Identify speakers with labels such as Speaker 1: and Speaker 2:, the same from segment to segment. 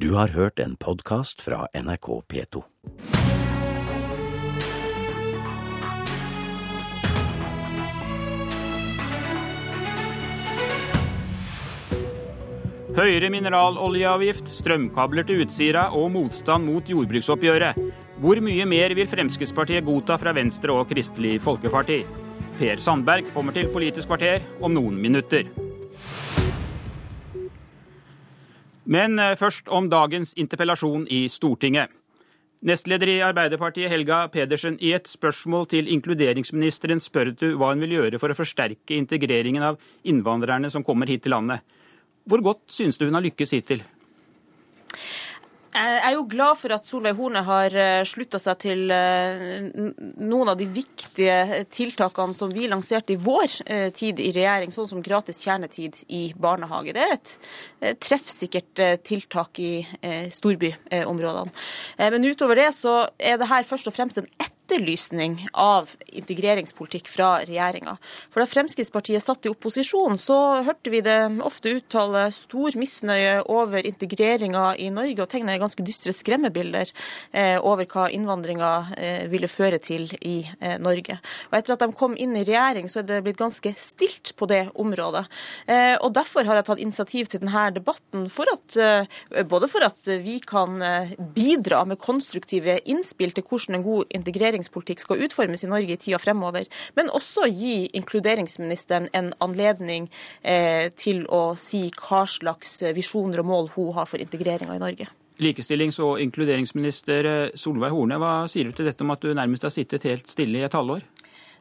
Speaker 1: Du har hørt en podkast fra NRK P2.
Speaker 2: Høyere mineraloljeavgift, strømkabler til Utsira og motstand mot jordbruksoppgjøret. Hvor mye mer vil Fremskrittspartiet godta fra Venstre og Kristelig Folkeparti? Per Sandberg kommer til Politisk kvarter om noen minutter. Men eh, først om dagens interpellasjon i Stortinget. Nestleder i Arbeiderpartiet Helga Pedersen, i et spørsmål til inkluderingsministeren spør du hva hun vil gjøre for å forsterke integreringen av innvandrerne som kommer hit til landet. Hvor godt synes du hun har lykkes hittil?
Speaker 3: Jeg er jo glad for at Solveig Horne har eh, slutta seg til eh, noen av de viktige tiltakene som vi lanserte i vår eh, tid i regjering, sånn som gratis kjernetid i barnehage. Det er et treffsikkert tiltak i storbyområdene. Men utover det så er det her først og fremst en ett etterlysning av integreringspolitikk fra regjeringa. For da Fremskrittspartiet satt i opposisjon, så hørte vi det ofte uttale stor misnøye over integreringa i Norge, og tegne ganske dystre skremmebilder eh, over hva innvandringa eh, ville føre til i eh, Norge. Og etter at de kom inn i regjering, så er det blitt ganske stilt på det området. Og Derfor har jeg tatt initiativ til denne debatten, for at, både for at vi kan bidra med konstruktive innspill til hvordan en god integrering integreringspolitikk skal utformes i Norge i tida fremover, men også gi inkluderingsministeren en anledning eh, til å si hva slags visjoner og mål hun har for integreringa i Norge.
Speaker 2: Likestillings- og inkluderingsminister eh, Solveig Horne, hva sier du til dette om at du nærmest har sittet helt stille i et halvår?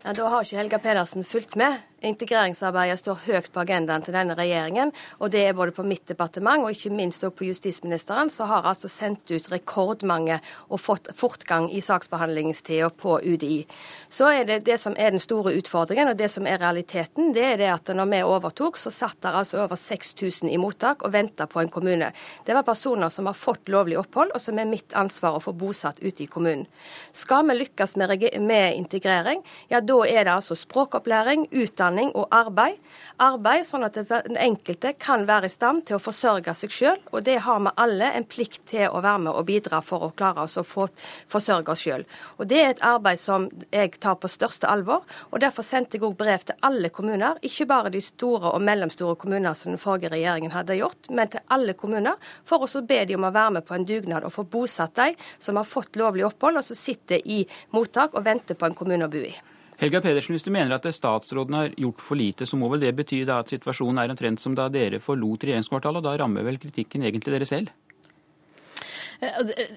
Speaker 4: Ja, da har ikke Helga Pedersen fulgt med. Integreringsarbeidet står høyt på agendaen til denne regjeringen. og Det er både på mitt departement og ikke minst også på justisministeren, som har altså sendt ut rekordmange og fått fortgang i saksbehandlingstida på UDI. Så er det det som er den store utfordringen, og det som er realiteten, det er det at når vi overtok, så satt der altså over 6000 i mottak og venta på en kommune. Det var personer som har fått lovlig opphold, og som er mitt ansvar å få bosatt ute i kommunen. Skal vi lykkes med, med integrering, ja da er det altså språkopplæring, utdanning utdanning og arbeid. Arbeid sånn at den enkelte kan være i stand til å forsørge seg sjøl, og det har vi alle en plikt til å være med og bidra for å klare oss å få forsørge oss sjøl. Og Det er et arbeid som jeg tar på største alvor, og derfor sendte jeg òg brev til alle kommuner, ikke bare de store og mellomstore kommuner som den forrige regjeringen hadde gjort, men til alle kommuner, for å be de om å være med på en dugnad og få bosatt de som har fått lovlig opphold, og som sitter i mottak og venter på en kommune å bo i.
Speaker 2: Helga Pedersen, hvis du mener at statsråden har gjort for lite, så må vel det bety at situasjonen er omtrent som da dere forlot regjeringskvartalet, og da rammer vel kritikken egentlig dere selv?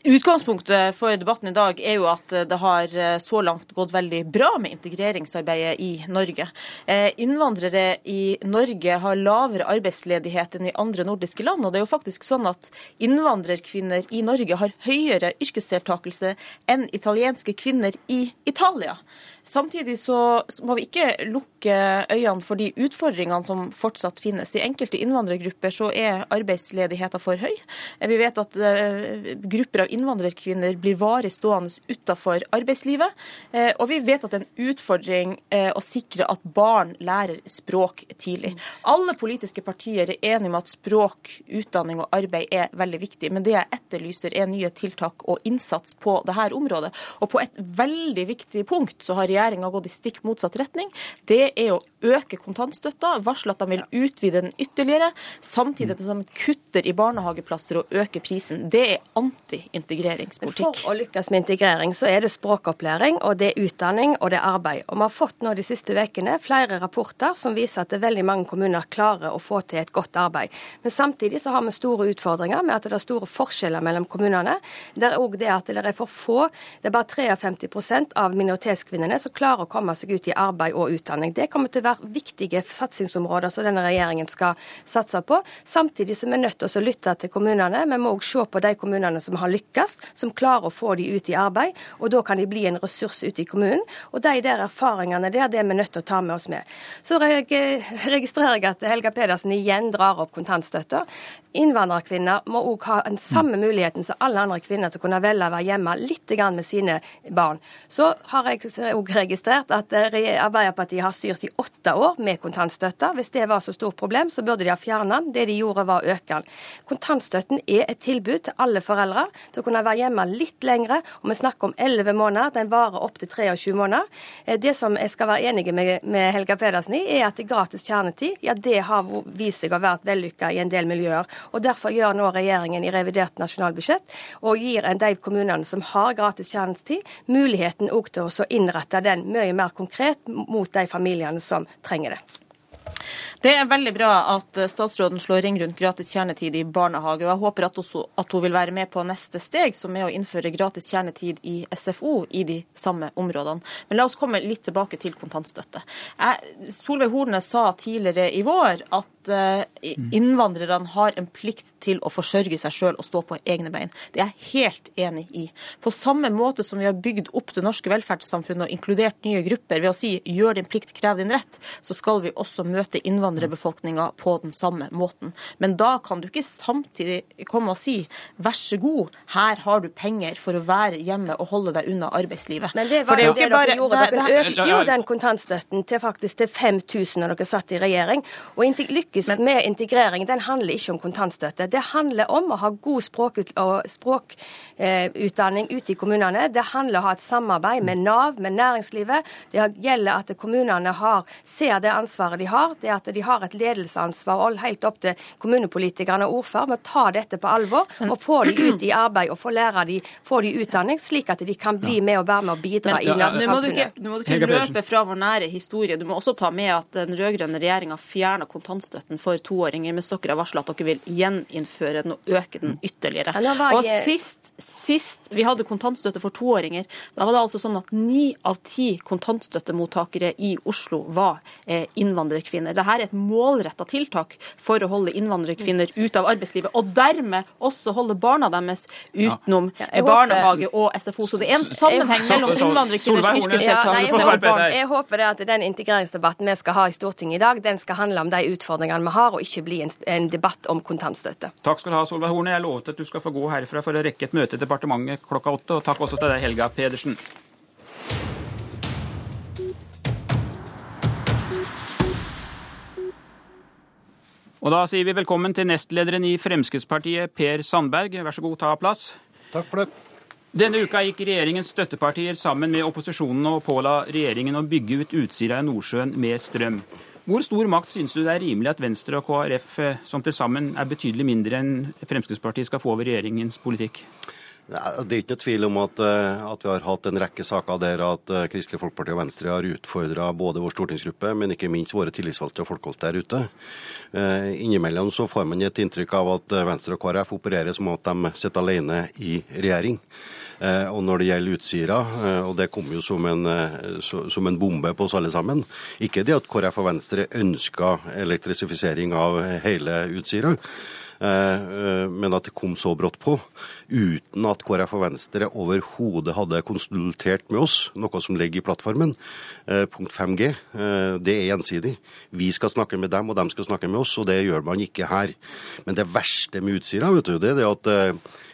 Speaker 3: Utgangspunktet for debatten i dag er jo at det har eh, så langt gått veldig bra med integreringsarbeidet i Norge. Eh, innvandrere i Norge har lavere arbeidsledighet enn i andre nordiske land. Og det er jo faktisk sånn at innvandrerkvinner i Norge har høyere yrkesdeltakelse enn italienske kvinner i Italia. Samtidig så må vi ikke lukke øynene for de utfordringene som fortsatt finnes. I enkelte innvandrergrupper så er arbeidsledigheten for høy. Vi vet at eh, grupper av innvandrerkvinner blir varig stående utenfor arbeidslivet. Eh, og vi vet at det er en utfordring eh, å sikre at barn lærer språk tidlig. Alle politiske partier er enige om at språk, utdanning og arbeid er veldig viktig. Men det jeg etterlyser er nye tiltak og innsats på dette området. Og på et veldig viktig punkt så har regjeringa gått i stikk motsatt retning. Det er å øke kontantstøtta, varsle at de vil utvide den ytterligere, samtidig som de kutter i barnehageplasser og øker prisen. Det er anti-integreringspolitikk.
Speaker 4: For å lykkes med integrering, så er det språkopplæring, og det er utdanning og det er arbeid. Og Vi har fått nå de siste ukene flere rapporter som viser at veldig mange kommuner klarer å få til et godt arbeid. Men samtidig så har vi store utfordringer med at det er store forskjeller mellom kommunene. Det er òg det at det er for få, det er bare 53% av minoritetskvinnene som klarer å komme seg ut i arbeid og utdanning. Det kommer til å være viktige satsingsområder som denne regjeringen skal satse på. Samtidig som vi er nødt til å lytte til kommunene. Vi må òg se på de kommunene kommunene som har lykkes, som klarer å få de ut i arbeid. og Da kan de bli en ressurs ute i kommunen. og De der erfaringene der, det er vi nødt til å ta med oss med. Så registrerer jeg at Helga Pedersen igjen drar opp kontantstøtta. Innvandrerkvinner må òg ha den samme muligheten som alle andre kvinner til å kunne velge å være hjemme litt med sine barn. Så har jeg òg registrert at eh, Arbeiderpartiet har styrt i åtte år med kontantstøtte. Hvis det var så stort problem, så burde de ha fjernet den. Det de gjorde, var å øke den. Kontantstøtten er et tilbud til alle foreldre til å kunne være hjemme litt lengre. Og vi snakker om elleve måneder. Den varer opp til 23 måneder. Eh, det som jeg skal være enig med, Helga Pedersen i, er at gratis kjernetid ja, det har vist seg å være vellykka i en del miljøer. Og Derfor gjør nå regjeringen i revidert nasjonalbudsjett og gir de kommunene som har gratis kjernetid, muligheten til å innrette den mye mer konkret mot de familiene som trenger det.
Speaker 3: Det er veldig bra at statsråden slår ring rundt gratis kjernetid i barnehage. og Jeg håper at, også, at hun vil være med på neste steg, som er å innføre gratis kjernetid i SFO i de samme områdene. Men la oss komme litt tilbake til kontantstøtte. Jeg, Solveig Horne sa tidligere i vår at uh, innvandrerne har en plikt til å forsørge seg sjøl og stå på egne bein. Det er jeg helt enig i. På samme måte som vi har bygd opp det norske velferdssamfunnet og inkludert nye grupper ved å si gjør din plikt, krev din rett, så skal vi også møte innvandrere innvandrerbefolkninga på den samme måten. Men da kan du ikke samtidig komme og si vær så god, her har du penger for å være hjemme og holde deg unna arbeidslivet.
Speaker 4: Men det var det, det dere gjorde. Dere økte jo den kontantstøtten til faktisk til 5000 når dere satt i regjering. Og lykkes Men, med integrering, den handler ikke om kontantstøtte. Det handler om å ha god språkutdanning språk, eh, ute i kommunene. Det handler om å ha et samarbeid med Nav, med næringslivet. Det gjelder at kommunene har, ser det ansvaret de har. det at de har et ledelsesansvar helt opp til kommunepolitikerne og ordfører med å ta dette på alvor og få de ut i arbeid og få lære de, få de utdanning, slik at de kan bli med og være med og bidra Men, i
Speaker 3: samfunnet. Nå må du ikke, nå må du ikke løpe fra vår nære historie. Du må også ta med at den rød-grønne regjeringa fjerna kontantstøtten for toåringer, mens dere har varsla at dere vil gjeninnføre den og øke den ytterligere. Og sist, sist vi hadde kontantstøtte for toåringer, da var det altså sånn at ni av ti kontantstøttemottakere i Oslo var eh, innvandrerkvinner. Dette et målretta tiltak for å holde innvandrerkvinner ut av arbeidslivet, og dermed også holde barna deres utenom ja. barnehage og SFO. Så det er en sammenheng mellom innvandrerkvinners yrkesdeltakelse
Speaker 4: og Jeg håper det at den integreringsdebatten vi skal ha i Stortinget i dag, den skal handle om de utfordringene vi har, og ikke bli en, en debatt om kontantstøtte.
Speaker 2: Takk skal du ha, Solveig Horne. Jeg lovet at du skal få gå herfra for å rekke et møte i departementet klokka åtte. Og takk også til deg, Helga Pedersen. Og da sier vi velkommen til nestlederen i Fremskrittspartiet, Per Sandberg. Vær så god, ta plass.
Speaker 5: Takk for det.
Speaker 2: Denne uka gikk regjeringens støttepartier sammen med opposisjonen og påla regjeringen å bygge ut Utsira i Nordsjøen med strøm. Hvor stor makt synes du det er rimelig at Venstre og KrF, eh, som til sammen er betydelig mindre enn Fremskrittspartiet, skal få over regjeringens politikk?
Speaker 5: Det er ikke noe tvil om at, eh, at, vi har hatt en rekke saker der at eh, Kristelig Folkeparti og Venstre har utfordra både vår stortingsgruppe, men ikke minst våre tillitsvalgte og folkevalgte der ute. Eh, innimellom så får man et inntrykk av at Venstre og KrF opererer som at de sitter alene i regjering. Og når det gjelder Utsira, og det kom jo som en, som en, bombe på oss alle sammen Ikke det at KrF og Venstre ønska elektrifisering av hele Utsira, men at det kom så brått på, uten at KrF og Venstre overhodet hadde konsultert med oss, noe som ligger i plattformen. Eh, punkt 5G, det er gjensidig. Vi skal snakke med dem, og de skal snakke med oss, og det gjør man ikke her. Men det verste med Utsira, vet du, det er at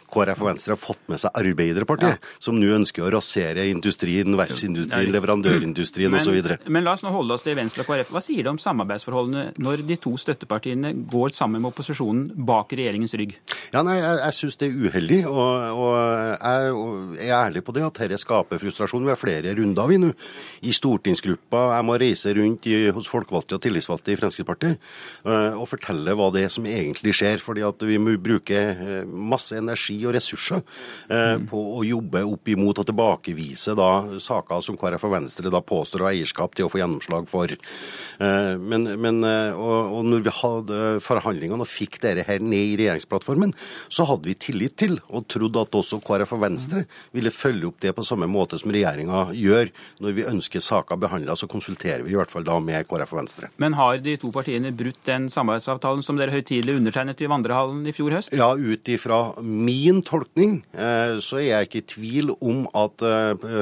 Speaker 5: KrF og Venstre har fått med seg Arbeiderpartiet, ja. som nå ønsker å rasere industrien, verftsindustrien, leverandørindustrien osv.
Speaker 2: Men, men la oss nå holde oss til Venstre og KrF. Hva sier det om samarbeidsforholdene når de to støttepartiene går sammen med opposisjonen bak regjeringens rygg?
Speaker 5: Ja, nei, Jeg, jeg syns det er uheldig, og, og jeg er ærlig på det at dette skaper frustrasjon. Vi har flere runder vi nå i stortingsgruppa. Jeg må reise rundt i, hos folkevalgte og tillitsvalgte i Fremskrittspartiet uh, og fortelle hva det er som egentlig skjer. fordi at vi må bruke uh, masse energi og ressurser eh, på å jobbe opp imot og tilbakevise da saker som KrF og Venstre da påstår å ha eierskap til å få gjennomslag for. Eh, men, men eh, og, og, når vi hadde forhandlingene og fikk dette her ned i regjeringsplattformen, så hadde vi tillit til og trodde at også KrF og Venstre ville følge opp det på samme måte som regjeringa gjør. Når vi ønsker saker behandla, så konsulterer vi i hvert fall da med KrF og Venstre.
Speaker 2: Men har de to partiene brutt den samarbeidsavtalen som dere høytidelig undertegnet i vandrehallen i fjor høst?
Speaker 5: Ja, ut ifra min min tolkning så er jeg ikke i tvil om at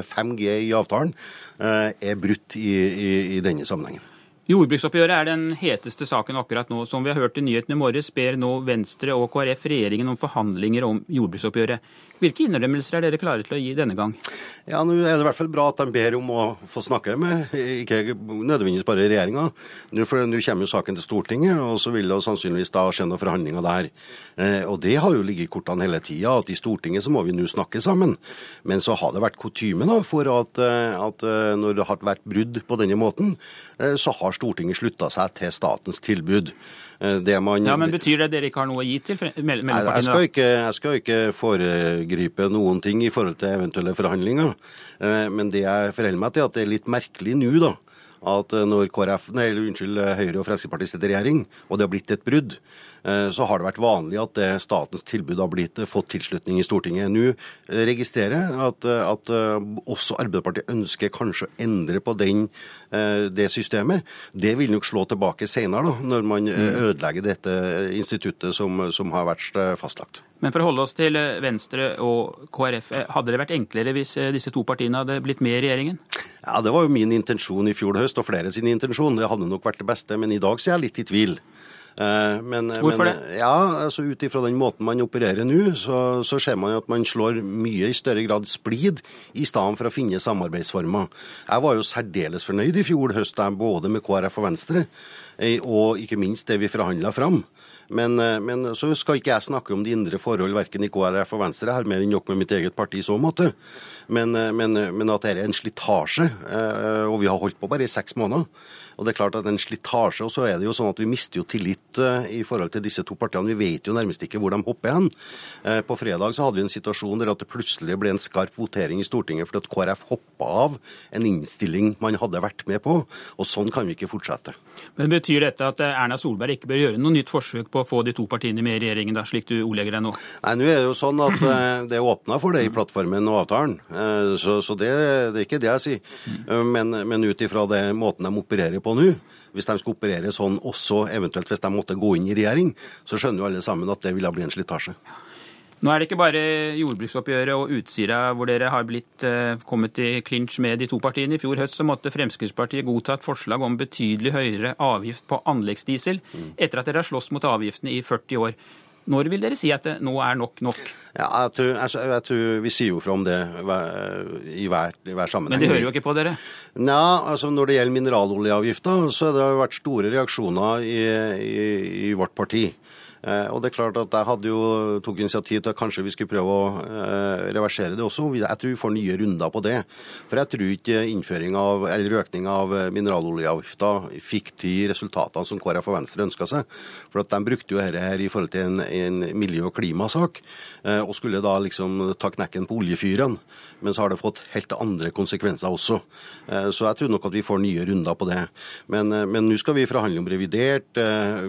Speaker 5: 5G i avtalen er brutt i, i, i denne sammenhengen.
Speaker 2: Jordbruksoppgjøret er den heteste saken akkurat nå. Som vi har hørt i nyhetene i morges, ber nå Venstre og KrF regjeringen om forhandlinger om jordbruksoppgjøret. Hvilke innrømmelser er dere klare til å gi denne gang?
Speaker 5: Ja, Nå er det i hvert fall bra at de ber om å få snakke med, ikke nødvendigvis bare regjeringa. Nå, nå kommer jo saken til Stortinget, og så vil det sannsynligvis da skje noen forhandlinger der. Eh, og det har jo ligget i kortene hele tida, at i Stortinget så må vi nå snakke sammen. Men så har det vært kutyme for at, eh, at eh, når det har vært brudd på denne måten, så har Stortinget slutta seg til statens tilbud.
Speaker 2: Eh, man, ja, men Betyr det at dere ikke har noe å gi til mellompartiene?
Speaker 5: Jeg skal, ikke, jeg skal ikke foregripe noen ting i forhold til eventuelle forhandlinger. Eh, men det jeg forholder meg til, at det er litt merkelig nå, da at når KrF, nei, unnskyld, Høyre og Fremskrittspartiet sitter i regjering, og det har blitt et brudd, så har det vært vanlig at statens tilbud har blitt, eh, fått tilslutning i Stortinget. Nå eh, registrerer jeg at, at, også Arbeiderpartiet ønsker kanskje å endre på den, det systemet. Det vil nok slå tilbake senere, da, når man mm. ødelegger dette instituttet som, som har vært fastlagt.
Speaker 2: Men for å holde oss til Venstre og KrF, hadde det vært enklere hvis disse to partiene hadde blitt med i regjeringen?
Speaker 5: Ja, Det var jo min intensjon i fjor høst, og flere sin intensjon. Det hadde nok vært det beste, men i dag så er jeg litt i tvil.
Speaker 2: Eh, men, Hvorfor men, det?
Speaker 5: Ja, altså Ut ifra den måten man opererer nå, så, så, ser man at man slår mye i større grad splid i stedet for å finne samarbeidsformer. Jeg var jo særdeles fornøyd i fjor høst, både med KrF og Venstre, eh, og ikke minst det vi forhandla fram. Men, eh, men, så skal ikke jeg snakke om de indre forhold verken i KrF og Venstre. Jeg har mer enn nok med mitt eget parti i så måte. Men, men, men at dette er en slitasje, og vi har holdt på bare i seks måneder og det er klart at en slitasje, og så er det jo sånn at vi mister jo tillit uh, i forhold til disse to partiene. Vi vet jo nærmest ikke hvor de hopper hen. Uh, på fredag så hadde vi en situasjon der at det plutselig ble en skarp votering i Stortinget fordi at KrF hoppa av en innstilling man hadde vært med på. Og sånn kan vi ikke fortsette.
Speaker 2: Men Betyr dette at Erna Solberg ikke bør gjøre noe nytt forsøk på å få de to partiene med i regjeringen, da, slik du ordlegger deg nå?
Speaker 5: Nei, nå er det jo sånn at det er åpna for det i plattformen og avtalen. Så, så det, det, er ikke det jeg sier. Men, men ut ifra måten de opererer på nå, hvis de skal operere sånn også eventuelt hvis de måtte gå inn i regjering, så skjønner jo alle sammen at det ville bli en slitasje.
Speaker 2: Nå er det ikke bare jordbruksoppgjøret og Utsira hvor dere har blitt uh, kommet i klinsj med de to partiene. I fjor høst så måtte Fremskrittspartiet godta et forslag om betydelig høyere avgift på anleggsdiesel, mm. etter at dere har slåss mot avgiftene i 40 år. Når vil dere si at det nå er nok nok?
Speaker 5: Ja, jeg tror, jeg, jeg tror Vi sier jo fra om det i hver, i hver, sammenheng.
Speaker 2: Men de hører jo ikke på dere?
Speaker 5: Nja, altså Når det gjelder mineraloljeavgifta, så har det vært store reaksjoner i, i, i vårt parti. Eh, og det er klart at Jeg hadde jo tok initiativ til at kanskje vi skulle prøve å eh, reversere det også. Jeg tror vi får nye runder på det. For jeg tror ikke innføring av, eller økning av mineraloljeavgifta fikk de resultatene som KrF og Venstre ønska seg. For at De brukte jo dette her i forhold til en, en miljø- og klimasak, eh, og skulle da liksom ta knekken på oljefyrene. Men så har det fått helt andre konsekvenser også. Så jeg tror nok at vi får nye runder på det. Men nå skal vi forhandle om revidert,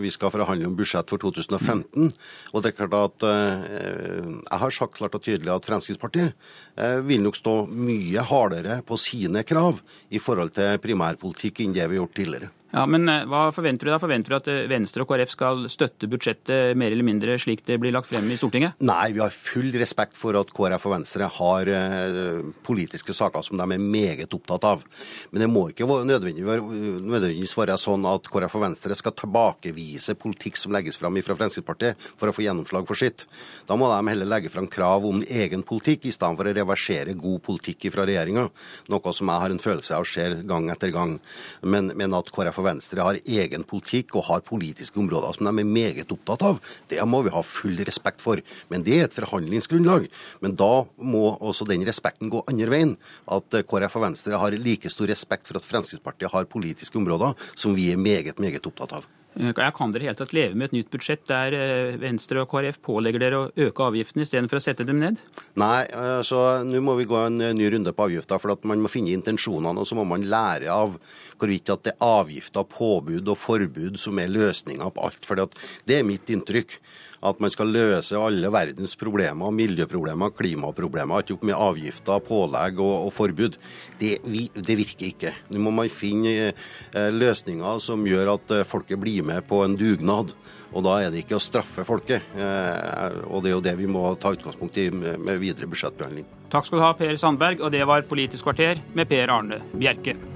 Speaker 5: vi skal forhandle om budsjett for 2015. 2015. Og det er klart at eh, Jeg har sagt klart og tydelig at Fremskrittspartiet eh, vil nok stå mye hardere på sine krav i forhold til primærpolitikk enn det vi har gjort tidligere.
Speaker 2: Ja, Men eh, hva forventer du da? Forventer du at eh, Venstre og KrF skal støtte budsjettet mer eller mindre slik det blir lagt frem i Stortinget?
Speaker 5: Nei, vi har full respekt for at KrF og Venstre har eh, politiske saker som de er meget opptatt av. Men det må ikke nødvendigvis være sånn at KrF og Venstre skal tilbakevise politikk som legges frem fra Fremskrittspartiet for å få gjennomslag for sitt. Da må de heller legge frem krav om egen politikk, i stedet for å reversere god politikk fra regjeringa. Noe som jeg har en følelse av skjer gang etter gang. Men, men at KrF og Venstre har egen politikk og har politiske områder som de er meget opptatt av. Det må vi ha full respekt for. Men det er et forhandlingsgrunnlag. Men da må også den respekten gå andre veien. At KrF og Venstre har like stor respekt for at Fremskrittspartiet har politiske områder som vi er meget, meget opptatt av.
Speaker 2: Eh, kan dere helt tatt leve med et nytt budsjett der eh, Venstre og KrF pålegger dere å øke avgiftene istedenfor å sette dem ned?
Speaker 5: Nei, så nå må vi gå en ny runde på avgifter. For man må finne intensjonene, og så må man lære av hvorvidt at det er avgifter, påbud og forbud som er løsninga på alt. For det er mitt inntrykk at man skal løse alle verdens problemer, miljøproblemer, klimaproblemer, ikke opp med avgifter, pålegg og, og forbud. Det, vi, det, virker ikke. Nå må man finne eh, løsninger som gjør at eh, folket blir med på en dugnad. Og da er det ikke å straffe folket. Eh, og det er jo det vi må ta utgangspunkt i med, videre budsjettbehandling.
Speaker 2: Takk skal du ha, Per Sandberg, og det var Politisk kvarter med Per Arne Bjerke.